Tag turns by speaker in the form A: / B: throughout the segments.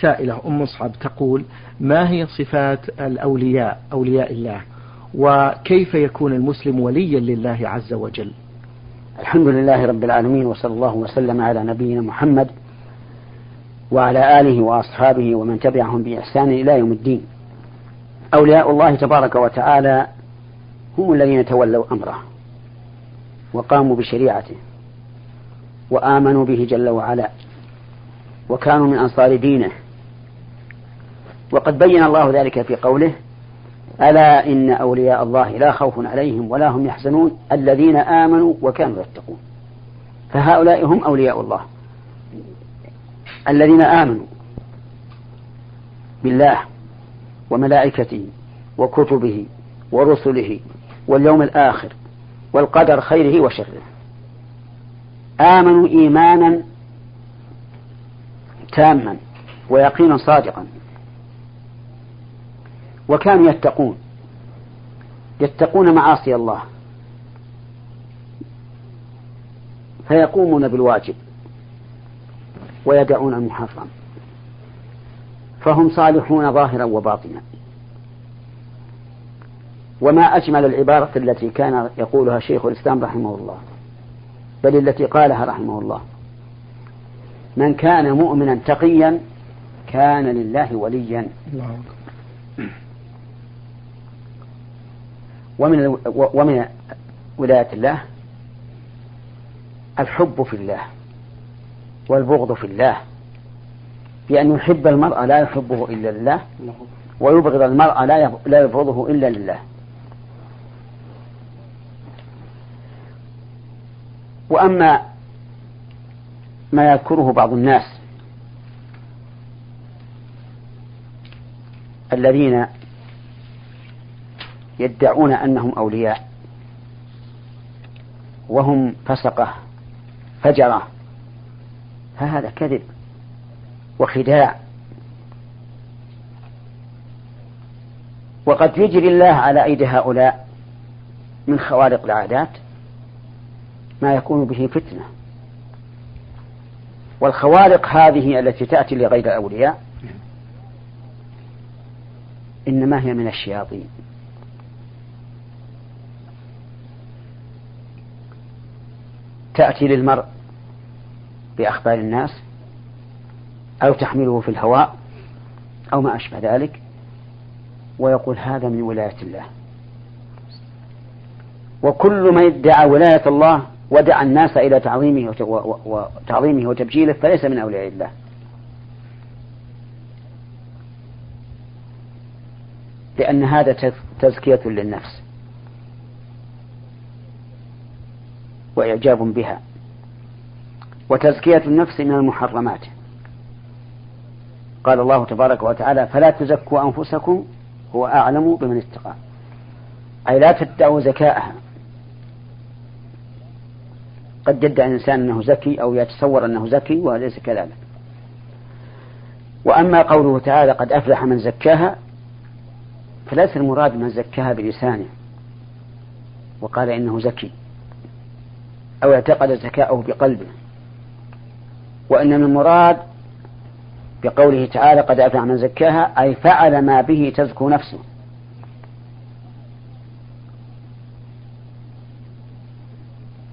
A: سائلة أم مصعب تقول ما هي صفات الأولياء أولياء الله وكيف يكون المسلم وليا لله عز وجل؟
B: الحمد لله رب العالمين وصلى الله وسلم على نبينا محمد وعلى آله وأصحابه ومن تبعهم بإحسان إلى يوم الدين. أولياء الله تبارك وتعالى هم الذين تولوا أمره وقاموا بشريعته وآمنوا به جل وعلا. وكانوا من أنصار دينه. وقد بين الله ذلك في قوله ألا إن أولياء الله لا خوف عليهم ولا هم يحزنون الذين آمنوا وكانوا يتقون. فهؤلاء هم أولياء الله. الذين آمنوا بالله وملائكته وكتبه ورسله واليوم الآخر والقدر خيره وشره. آمنوا إيمانا تاما ويقينا صادقا. وكانوا يتقون. يتقون معاصي الله. فيقومون بالواجب. ويدعون المحرم. فهم صالحون ظاهرا وباطنا. وما أجمل العبارة التي كان يقولها شيخ الإسلام رحمه الله. بل التي قالها رحمه الله. من كان مؤمنا تقيا كان لله وليا. ومن ومن ولاية الله الحب في الله والبغض في الله. بأن يحب المرء لا يحبه إلا لله ويبغض المرء لا يبغضه إلا لله. وأما ما يذكره بعض الناس. الذين يدعون أنهم أولياء. وهم فسقة فجرة. فهذا كذب وخداع. وقد يجري الله على أيدي هؤلاء من خوارق العادات ما يكون به فتنة. والخوارق هذه التي تأتي لغير الأولياء إنما هي من الشياطين. تأتي للمرء بأخبار الناس أو تحمله في الهواء أو ما أشبه ذلك ويقول هذا من ولاية الله. وكل من ادعى ولاية الله ودعا الناس إلى تعظيمه وتعظيمه وتبجيله فليس من أولياء الله. لأن هذا تزكية للنفس. وإعجاب بها. وتزكية النفس من المحرمات. قال الله تبارك وتعالى فلا تزكوا أنفسكم هو أعلم بمن اتقى. أي لا تدعوا زكاءها. قد يدعي الإنسان أنه زكي أو يتصور أنه زكي وليس كذلك. وأما قوله تعالى قد أفلح من زكاها فليس المراد من زكاها بلسانه وقال إنه زكي أو اعتقد زكاءه بقلبه. وإنما المراد بقوله تعالى قد أفلح من زكاها أي فعل ما به تزكو نفسه.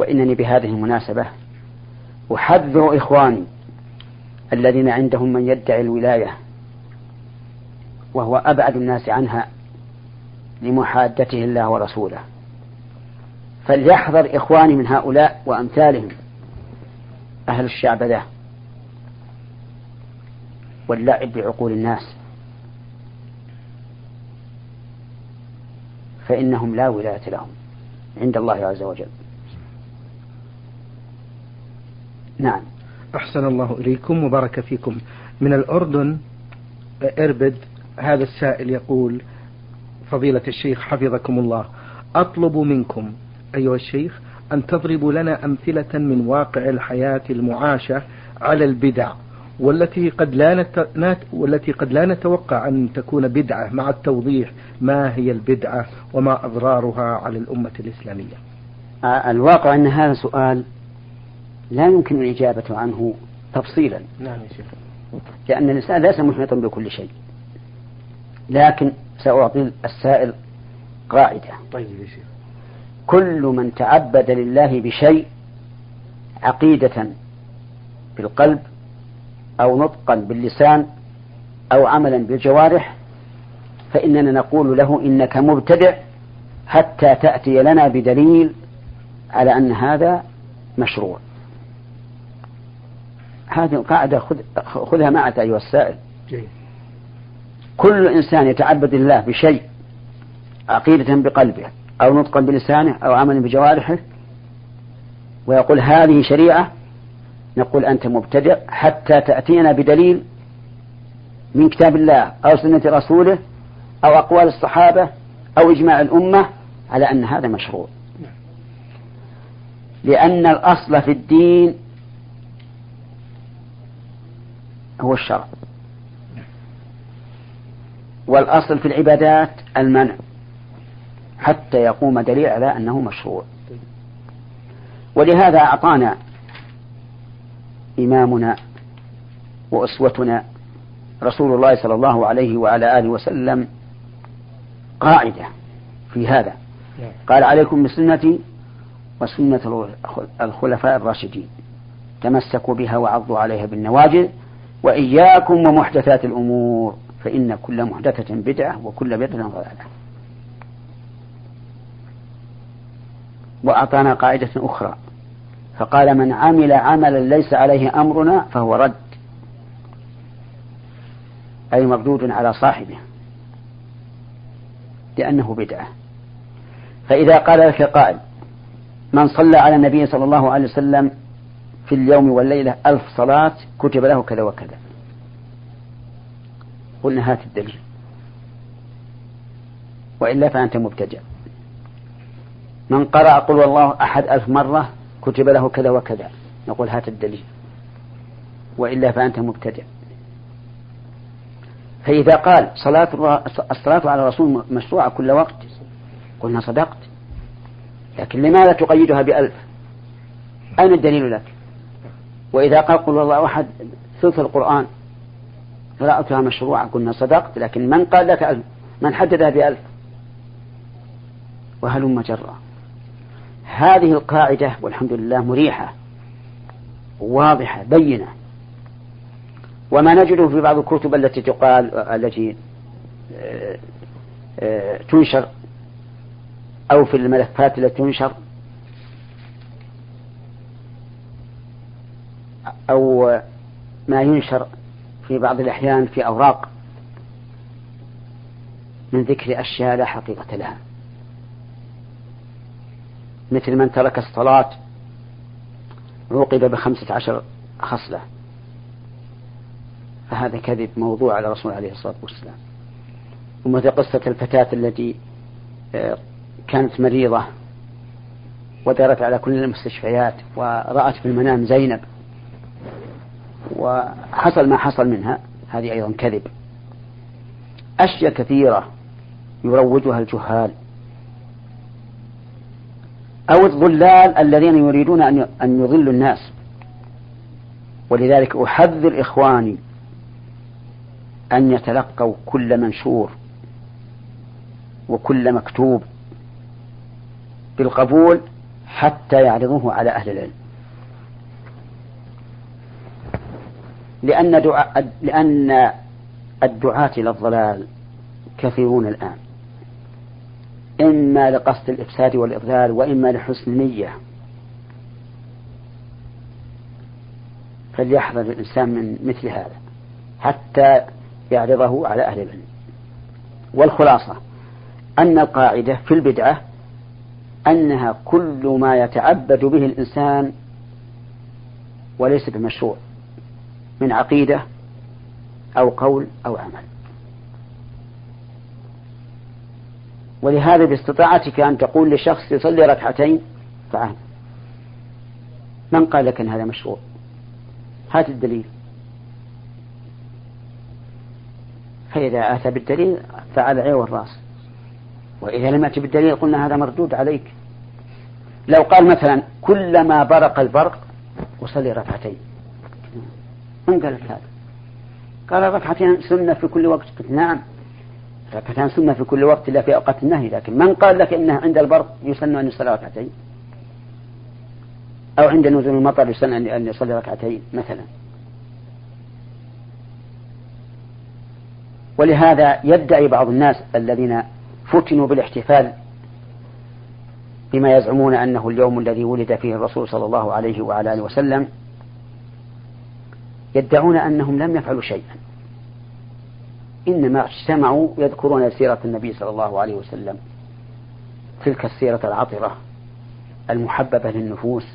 B: وإنني بهذه المناسبة أحذر إخواني الذين عندهم من يدعي الولاية وهو أبعد الناس عنها لمحادته الله ورسوله. فليحذر إخواني من هؤلاء وأمثالهم أهل الشعبذة واللعب بعقول الناس. فإنهم لا ولاية لهم عند الله عز وجل. نعم
A: أحسن الله إليكم وبارك فيكم من الأردن إربد هذا السائل يقول فضيلة الشيخ حفظكم الله أطلب منكم أيها الشيخ أن تضربوا لنا أمثلة من واقع الحياة المعاشة على البدع والتي قد لا نت... والتي قد لا نتوقع أن تكون بدعة مع التوضيح ما هي البدعة وما أضرارها على الأمة الإسلامية.
B: الواقع أن هذا سؤال لا يمكن الإجابة عنه تفصيلا.
A: نعم يا شيخ.
B: لأن الإنسان ليس محيطا بكل شيء. لكن سأعطي السائل قاعدة.
A: طيب يا شيخ.
B: كل من تعبد لله بشيء عقيدة بالقلب أو نطقا باللسان أو عملا بالجوارح فإننا نقول له إنك مبتدع حتى تأتي لنا بدليل على أن هذا مشروع. هذه القاعدة خذ خذها معك أيها السائل. جيد. كل إنسان يتعبد الله بشيء عقيدة بقلبه أو نطقا بلسانه أو عملا بجوارحه ويقول هذه شريعة نقول أنت مبتدع حتى تأتينا بدليل من كتاب الله أو سنة رسوله أو أقوال الصحابة أو إجماع الأمة على أن هذا مشروع. لأن الأصل في الدين هو الشرع. والأصل في العبادات المنع حتى يقوم دليل على أنه مشروع. ولهذا أعطانا إمامنا وأسوتنا رسول الله صلى الله عليه وعلى آله وسلم قاعدة في هذا. قال عليكم بسنتي وسنة الخلفاء الراشدين. تمسكوا بها وعضوا عليها بالنواجذ وإياكم ومحدثات الأمور فإن كل محدثة بدعة وكل بدعة ضلالة. وأعطانا قاعدة أخرى. فقال من عمل عملا ليس عليه أمرنا فهو رد. أي مردود على صاحبه. لأنه بدعة. فإذا قال لك قائل من صلى على النبي صلى الله عليه وسلم في اليوم والليلة ألف صلاة كتب له كذا وكذا. قلنا هات الدليل. وإلا فأنت مبتدع. من قرأ قل والله أحد ألف مرة كتب له كذا وكذا. نقول هات الدليل. وإلا فأنت مبتدع. فإذا قال صلاة الصلاة على الرسول مشروعة كل وقت قلنا صدقت. لكن لماذا تقيدها بألف؟ أين الدليل لك؟ وإذا قال قل والله أحد ثلث القرآن. قراءتها مشروعة قلنا صدقت لكن من قال لك ألف؟ من حددها بألف؟ وهلم جرا هذه القاعدة والحمد لله مريحة واضحة بينة. وما نجده في بعض الكتب التي تقال التي آه، آه، تنشر أو في الملفات التي تنشر أو ما ينشر في بعض الأحيان في أوراق من ذكر أشياء لا حقيقة لها. مثل من ترك الصلاة عوقب بخمسة عشر خصلة. فهذا كذب موضوع على الرسول عليه الصلاة والسلام. ومثل قصة الفتاة التي آه، كانت مريضة ودارت على كل المستشفيات ورأت في المنام زينب وحصل ما حصل منها هذه أيضا كذب. أشياء كثيرة يروجها الجهال. أو الضلال الذين يريدون أن يضلوا الناس. ولذلك أحذر إخواني أن يتلقوا كل منشور وكل مكتوب بالقبول حتى يعرضوه على أهل العلم. لأن دعاء لأن الدعاة إلى الضلال كثيرون الآن. إما لقصد الإفساد والإضلال وإما لحسن نية. فليحذر الإنسان من مثل هذا حتى يعرضه على أهل العلم. والخلاصة أن القاعدة في البدعة أنها كل ما يتعبد به الإنسان وليس بمشروع. من عقيدة أو قول أو عمل. ولهذا باستطاعتك أن تقول لشخص يصلي ركعتين تعال من قال لك أن هذا مشروع؟ هات الدليل. فإذا أتى بالدليل فعلى العين والرأس وإذا لم يأتي بالدليل قلنا هذا مردود عليك. لو قال مثلا كلما برق البرق وصلي ركعتين. من قال لك هذا؟ قال ركعتين سنة في كل وقت. قلت نعم. ركعتان سنة في كل وقت إلا في أوقات النهي. لكن من قال لك إنه عند البرق يسن أن يصلي ركعتين؟ أو عند نزول المطر يسن أن يصلي ركعتين مثلا. ولهذا يدعي بعض الناس الذين فتنوا بالاحتفال بما يزعمون أنه اليوم الذي ولد فيه الرسول صلى الله عليه وعلى آله وسلم يدعون أنهم لم يفعلوا شيئا. إنما اجتمعوا يذكرون سيرة النبي صلى الله عليه وسلم. تلك السيرة العطرة المحببة للنفوس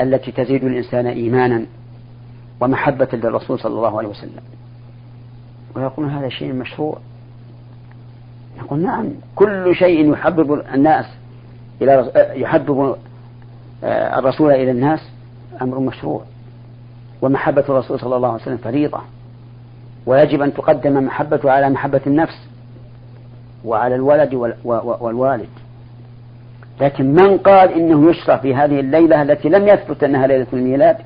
B: التي تزيد الإنسان إيمانا ومحبة للرسول صلى الله عليه وسلم. ويقولون هذا شيء مشروع. يقول نعم كل شيء يحبب الناس إلى يحبب آه، الرسول إلى الناس أمر مشروع. ومحبة الرسول صلى الله عليه وسلم فريضة. ويجب أن تقدم محبته على محبة النفس وعلى الولد والوالد. لكن من قال إنه يشرع في هذه الليلة التي لم يثبت أنها ليلة الميلاد؟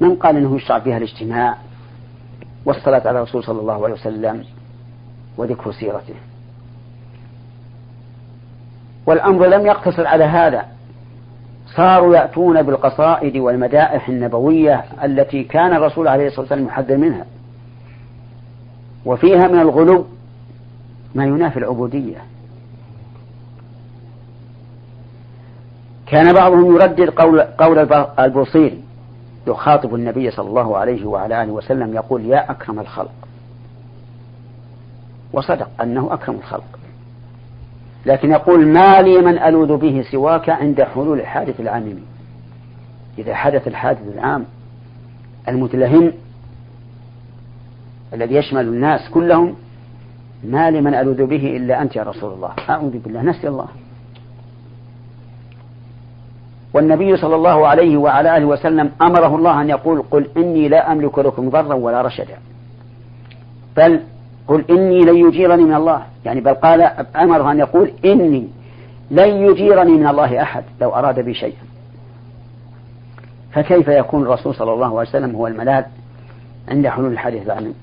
B: من قال إنه يشرع فيها الاجتماع والصلاة على الرسول صلى الله عليه وسلم وذكر سيرته. والأمر لم يقتصر على هذا. صاروا يأتون بالقصائد والمدائح النبوية التي كان الرسول عليه الصلاة والسلام يحذر منها. وفيها من الغلو ما ينافي العبودية. كان بعضهم يردد قول, قول البوصيري يخاطب النبي صلى الله عليه وعلى آله وسلم يقول يا أكرم الخلق. وصدق أنه أكرم الخلق. لكن يقول ما لي من ألوذ به سواك عند حلول الحادث العام إذا حدث الحادث العام المتلهم الذي يشمل الناس كلهم ما لي من ألوذ به إلا أنت يا رسول الله. أعوذ بالله نسي الله. والنبي صلى الله عليه وعلى آله وسلم أمره الله أن يقول قل إني لا أملك لكم ضرا ولا رشدا. بل قل إني لن يجيرني من الله. يعني بل قال أمره أن يقول إني لن يجيرني من الله أحد لو أراد بي شيئا. فكيف يكون الرسول صلى الله عليه وسلم هو الملاذ عند حلول الحديث العميم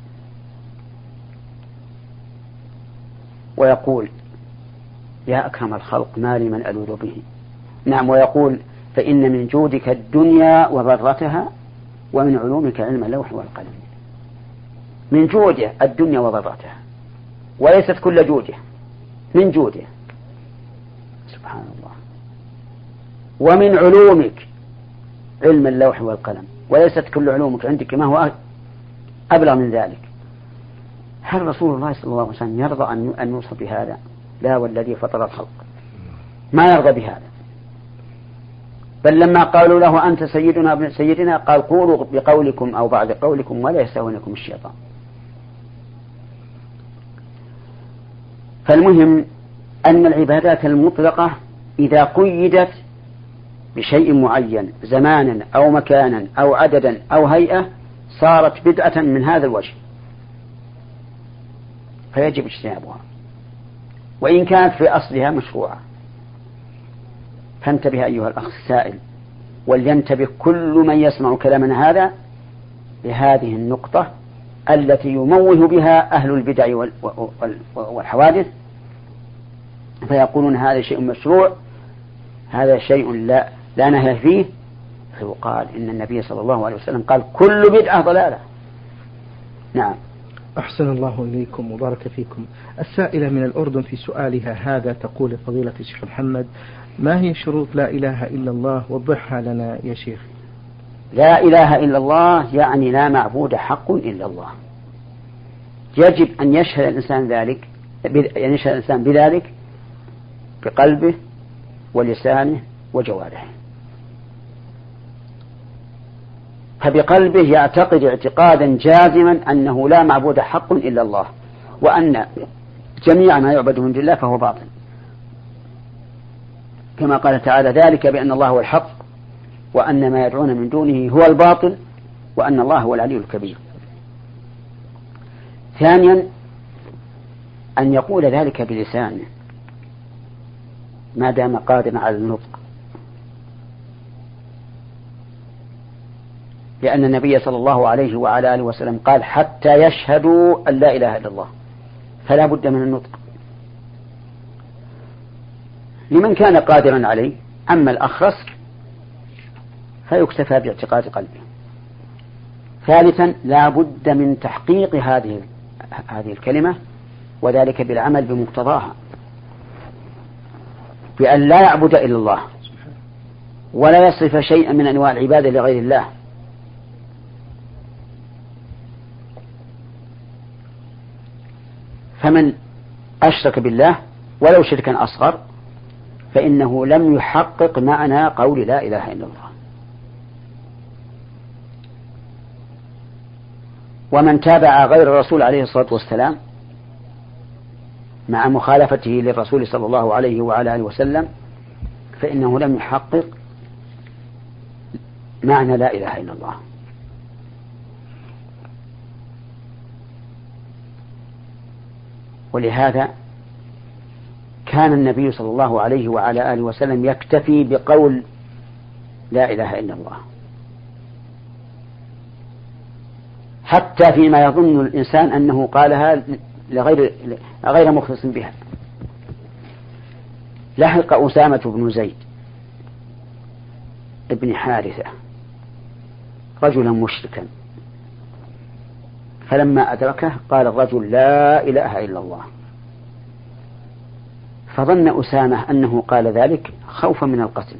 B: ويقول يا أكرم الخلق ما لي من ألوذ به. نعم ويقول فإن من جودك الدنيا وضرتها ومن علومك علم اللوح والقلم. من جوده الدنيا وضرتها وليست كل جوده. من جوده. سبحان الله ومن علومك علم اللوح والقلم. وليست كل علومك عندك ما هو أبلغ من ذلك. هل رسول الله صلى الله عليه وسلم يرضى أن يوصف بهذا؟ لا والذي فطر الخلق. ما يرضى بهذا؟ بل لما قالوا له أنت سيدنا ابن سيدنا قال قولوا بقولكم أو بعد قولكم ولا يستهونكم الشيطان. فالمهم أن العبادات المطلقة إذا قيدت بشيء معين زمانا أو مكانا أو عددا أو هيئة صارت بدعة من هذا الوجه. فيجب اجتنابها. وإن كانت في أصلها مشروعة. فانتبه أيها الأخ السائل. ولينتبه كل من يسمع كلامنا هذا لهذه النقطة التي يموه بها أهل البدع والحوادث فيقولون هذا شيء مشروع هذا شيء لا لا نهي فيه. فيقال إن النبي صلى الله عليه وسلم قال كل بدعة ضلالة. نعم.
A: أحسن الله إليكم وبارك فيكم. السائلة من الأردن في سؤالها هذا تقول فضيلة الشيخ محمد ما هي شروط لا إله إلا الله وضحها لنا يا شيخ؟
B: لا إله إلا الله يعني لا معبود حق إلا الله. يجب أن يشهد الإنسان ذلك أن يشهد الإنسان بذلك بقلبه ولسانه وجوارحه. فبقلبه يعتقد اعتقادا جازما أنه لا معبود حق إلا الله وأن جميع ما يعبد من دون الله فهو باطل. كما قال تعالى ذلك بأن الله هو الحق وأن ما يدعون من دونه هو الباطل وأن الله هو العلي الكبير. ثانيا أن يقول ذلك بلسانه ما دام قادرا على النطق. لأن النبي صلى الله عليه وعلى آله وسلم قال حتى يشهدوا أن لا إله إلا الله. فلا بد من النطق. لمن كان قادرا عليه؟ أما الأخرس فيكتفى باعتقاد قلبه. ثالثا لا بد من تحقيق هذه هذه الكلمة وذلك بالعمل بمقتضاها. بأن لا يعبد إلا الله ولا يصرف شيئا من أنواع العبادة لغير الله. فمن أشرك بالله ولو شركا أصغر فإنه لم يحقق معنى قول لا إله إلا الله. ومن تابع غير الرسول عليه الصلاة والسلام مع مخالفته للرسول صلى الله عليه وعلى آله وسلم فإنه لم يحقق معنى لا إله إلا الله. ولهذا كان النبي صلى الله عليه وعلى آله وسلم يكتفي بقول لا إله إلا الله. حتى فيما يظن الإنسان أنه قالها لغير غير مخلص بها. لحق أسامة بن زيد ابن حارثة رجلا مشركا فلما أدركه قال الرجل لا إله إلا الله. فظن أسامة أنه قال ذلك خوفا من القتل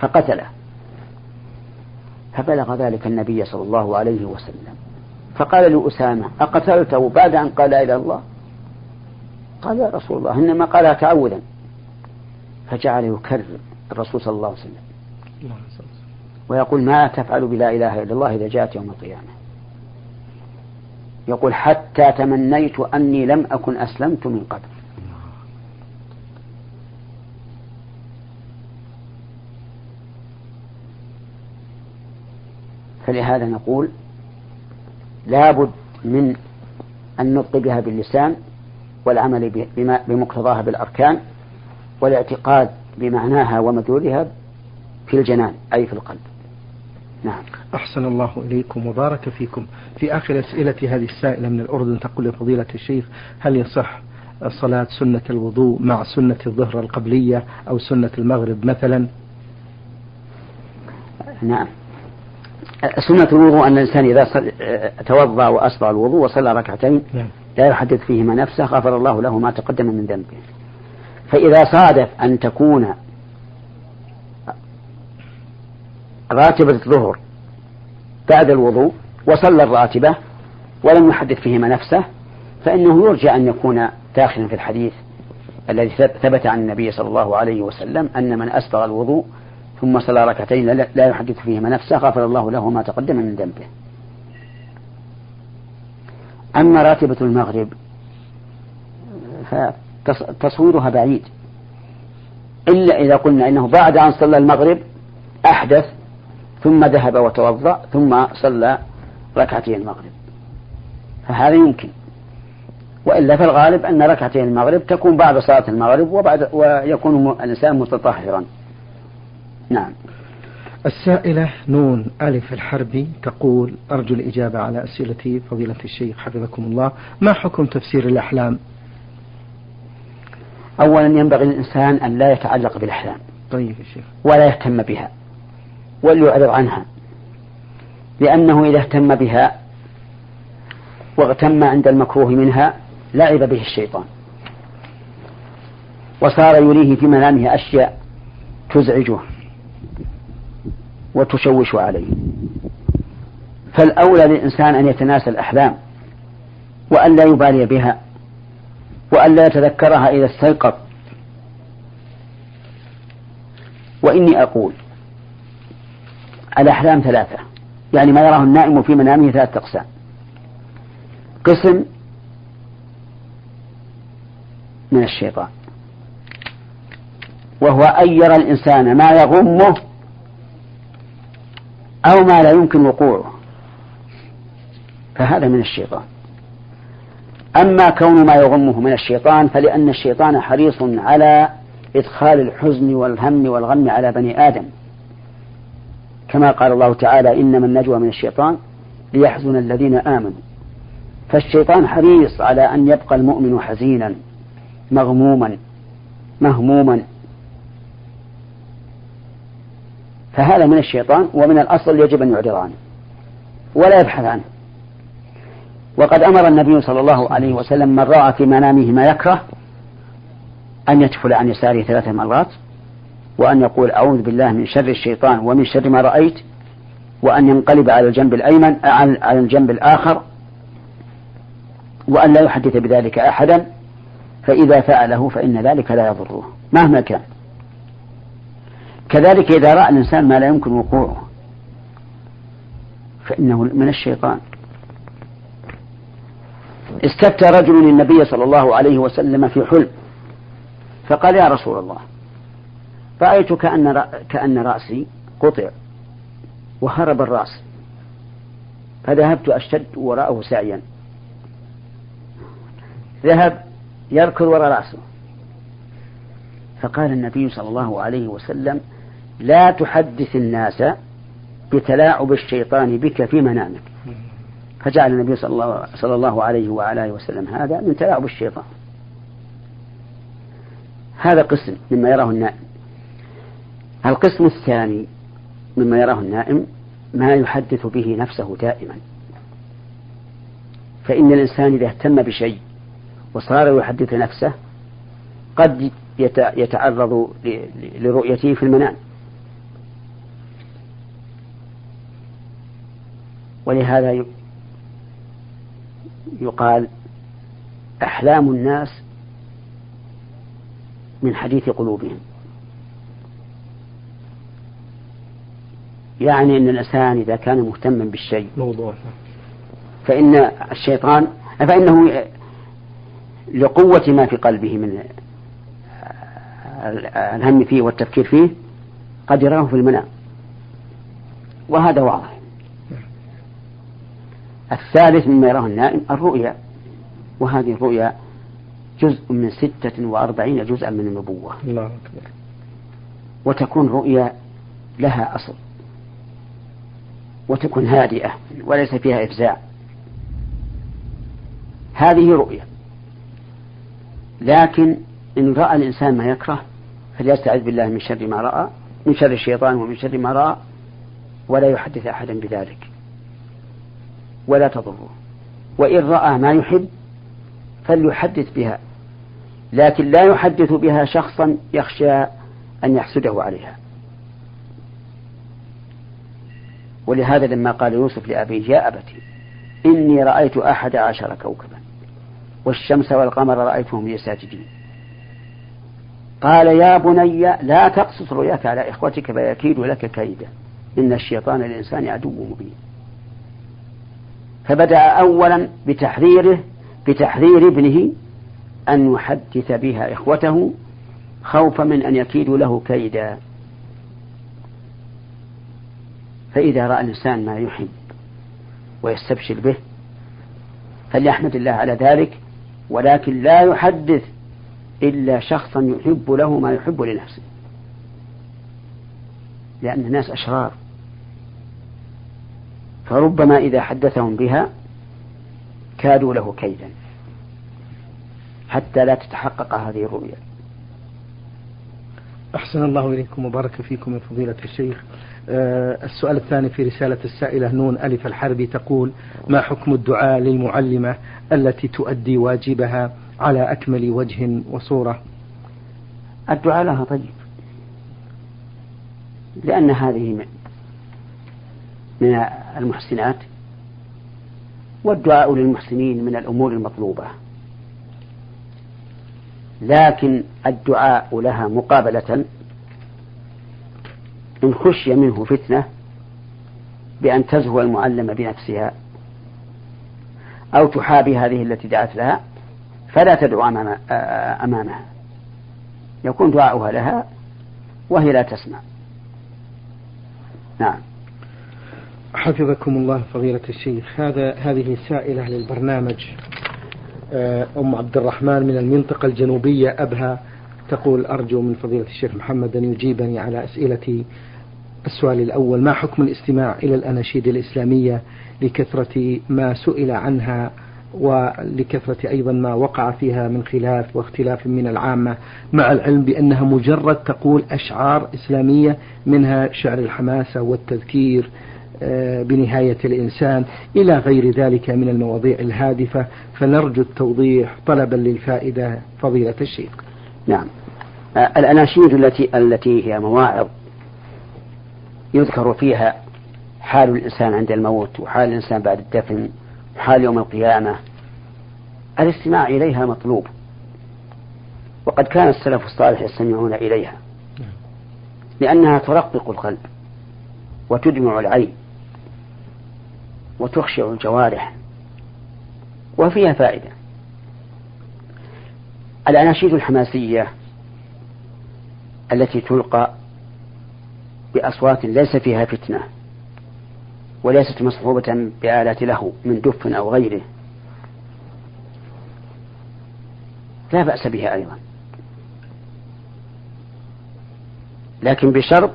B: فقتله. فبلغ ذلك النبي صلى الله عليه وسلم. فقال لأسامة أقتلته بعد أن قال إلا الله؟ قال يا رسول الله إنما قالها تعوذا. فجعل يكرر الرسول صلى الله عليه وسلم. ويقول ما تفعل بلا إله إلا الله إذا جاءت يوم القيامة. يقول حتى تمنيت أني لم أكن أسلمت من قبل. فلهذا نقول لابد من النطق بها باللسان والعمل بما بمقتضاها بالأركان والاعتقاد بمعناها ومدلولها في الجنان أي في القلب. نعم.
A: أحسن الله إليكم وبارك فيكم. في آخر أسئلة هذه السائلة من الأردن تقول لفضيلة الشيخ هل يصح صلاة سنة الوضوء مع سنة الظهر القبلية أو سنة المغرب مثلا؟
B: نعم. سنة الوضوء أن الإنسان إذا توضأ وأسبغ الوضوء وصلى ركعتين نعم. لا يحدث فيهما نفسه غفر الله له ما تقدم من ذنبه فإذا صادف أن تكون راتبة الظهر بعد الوضوء وصلى الراتبة ولم يحدث فيهما نفسه فإنه يرجى أن يكون داخلا في الحديث الذي ثبت عن النبي صلى الله عليه وسلم أن من أسبغ الوضوء ثم صلى ركعتين لا يحدث فيهما نفسه غفر الله له ما تقدم من ذنبه. أما راتبة المغرب فتصويرها بعيد. إلا إذا قلنا إنه بعد أن صلى المغرب أحدث ثم ذهب وتوضأ ثم صلى ركعتين المغرب. فهذا يمكن. وإلا فالغالب أن ركعتين المغرب تكون بعد صلاة المغرب وبعد ويكون الإنسان متطهرا. نعم.
A: السائلة نون ألف الحربي تقول أرجو الإجابة على أسئلتي فضيلة الشيخ حفظكم الله. ما حكم تفسير الأحلام؟
B: أولا ينبغي للإنسان أن لا يتعلق بالأحلام.
A: طيب يا شيخ.
B: ولا يهتم بها. وليعرض عنها. لأنه إذا اهتم بها واغتم عند المكروه منها لعب به الشيطان. وصار يريه في منامه أشياء تزعجه. وتشوش عليه. فالأولى للإنسان أن يتناسى الأحلام وأن لا يبالي بها وأن لا يتذكرها إذا استيقظ. وإني أقول الأحلام ثلاثة يعني ما يراه النائم في منامه ثلاثة أقسام. قسم من الشيطان وهو أن يرى الإنسان ما يغمه أو ما لا يمكن وقوعه. فهذا من الشيطان. أما كون ما يغمه من الشيطان فلأن الشيطان حريص على إدخال الحزن والهم والغم على بني آدم. كما قال الله تعالى إنما النجوى من الشيطان ليحزن الذين آمنوا. فالشيطان حريص على أن يبقى المؤمن حزينا مغموما مهموما فهذا من الشيطان ومن الأصل يجب أن يعرض عنه ولا يبحث عنه. وقد أمر النبي صلى الله عليه وسلم من رأى في منامه ما يكره أن يتفل عن يساره ثلاث مرات وأن يقول أعوذ بالله من شر الشيطان ومن شر ما رأيت وأن ينقلب على الجنب الأيمن على الجنب الآخر وأن لا يحدث بذلك أحدا فإذا فعله فإن ذلك لا يضره مهما كان. كذلك إذا رأى الإنسان ما لا يمكن وقوعه فإنه من الشيطان. استفتى رجل النبي صلى الله عليه وسلم في حلم فقال يا رسول الله رأيت كأن كأن رأسي قطع وهرب الرأس فذهبت أشتد وراءه سعيا. ذهب يركض وراء رأسه. فقال النبي صلى الله عليه وسلم لا تحدث الناس بتلاعب الشيطان بك في منامك. فجعل النبي صلى الله, صلى الله عليه وعلى آله وسلم هذا من تلاعب الشيطان. هذا قسم مما يراه النائم. القسم الثاني مما يراه النائم ما يحدث به نفسه دائما. فإن الإنسان إذا اهتم بشيء وصار يحدث نفسه قد يتعرض لرؤيته في المنام. ولهذا يقال أحلام الناس من حديث قلوبهم. يعني أن الإنسان إذا كان مهتما بالشيء موضوع. فإن الشيطان فإنه لقوة ما في قلبه من الهم فيه والتفكير فيه قد يراه في المنام وهذا واضح. الثالث مما يراه النائم الرؤيا. وهذه الرؤيا جزء من ستة وأربعين جزءا من النبوة. الله أكبر. وتكون رؤيا لها أصل. وتكون هادئة وليس فيها إفزاع. هذه رؤيا. لكن إن رأى الإنسان ما يكره فليستعذ بالله من شر ما رأى من شر الشيطان ومن شر ما رأى ولا يحدث أحدا بذلك. ولا تضره. وإن رأى ما يحب فليحدث بها لكن لا يحدث بها شخصا يخشى أن يحسده عليها. ولهذا لما قال يوسف لأبيه يا أبتي إني رأيت أحد عشر كوكبا والشمس والقمر رأيتهم لي ساجدين قال يا بني لا تقصص رؤياك على إخوتك فيكيد لك كيدا. إن الشيطان الإنسان عدو مبين. فبدأ أولا بتحذيره بتحذير ابنه أن يحدث بها إخوته خوفا من أن يكيدوا له كيدا. فإذا رأى الإنسان ما يحب ويستبشر به فليحمد الله على ذلك ولكن لا يحدث إلا شخصا يحب له ما يحب لنفسه. لأن الناس أشرار. فربما إذا حدثهم بها كادوا له كيدا. حتى لا تتحقق هذه الرؤيا
A: أحسن الله إليكم وبارك فيكم يا فضيلة الشيخ. أه السؤال الثاني في رسالة السائلة نون ألف الحربي تقول ما حكم الدعاء للمعلمة التي تؤدي واجبها على أكمل وجه وصورة؟
B: الدعاء لها طيب. لأن هذه من المحسنات والدعاء للمحسنين من الأمور المطلوبة. لكن الدعاء لها مقابلة إن خشي منه فتنة بأن تزهو المعلم بنفسها أو تحابي هذه التي دعت لها فلا تدعو أمامها يكون دعاؤها لها وهي لا تسمع. نعم.
A: حفظكم الله فضيلة الشيخ. هذا هذه سائلة للبرنامج آه، أم عبد الرحمن من المنطقة الجنوبية أبها. تقول أرجو من فضيلة الشيخ محمد أن يجيبني على أسئلتي السؤال الأول. ما حكم الاستماع إلى الأناشيد الإسلامية لكثرة ما سئل عنها ولكثرة أيضا ما وقع فيها من خلاف واختلاف من العامة مع العلم بأنها مجرد تقول أشعار إسلامية منها شعر الحماسة والتذكير بنهاية الإنسان إلى غير ذلك من المواضيع الهادفة. فنرجو التوضيح طلبا للفائدة فضيلة الشيخ.
B: نعم. آه، الأناشيد التي التي هي مواعظ يذكر فيها حال الإنسان عند الموت وحال الإنسان بعد الدفن وحال يوم القيامة. الاستماع إليها مطلوب. وقد كان السلف الصالح يستمعون إليها. لأنها ترقق القلب وتدمع العين. وتخشع الجوارح وفيها فائدة. الأناشيد الحماسية التي تلقى بأصوات ليس فيها فتنة وليست مصحوبة بآلات له من دف أو غيره. لا بأس بها أيضا. لكن بشرط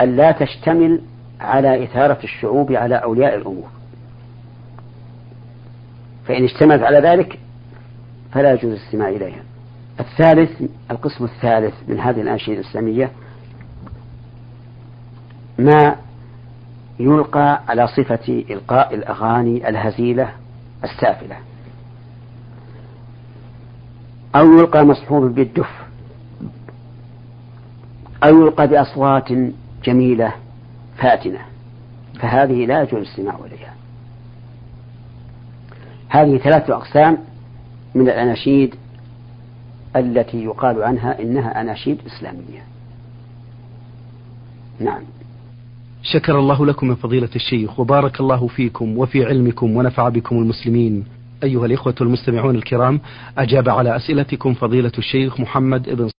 B: أن لا تشتمل على إثارة الشعوب على أولياء الأمور. فإن اشتملت على ذلك فلا يجوز الاستماع إليها. الثالث القسم الثالث من هذه الأنشطة الإسلامية ما يلقى على صفة إلقاء الأغاني الهزيلة السافلة أو يلقى مصحوب بالدف أو يلقى بأصوات جميلة فاتنة. فهذه لا يجوز الاستماع إليها. هذه ثلاثة أقسام من الأناشيد التي يقال عنها إنها أناشيد إسلامية. نعم.
A: شكر الله لكم من فضيلة الشيخ وبارك الله فيكم وفي علمكم ونفع بكم المسلمين. أيها الإخوة المستمعون الكرام أجاب على أسئلتكم فضيلة الشيخ محمد بن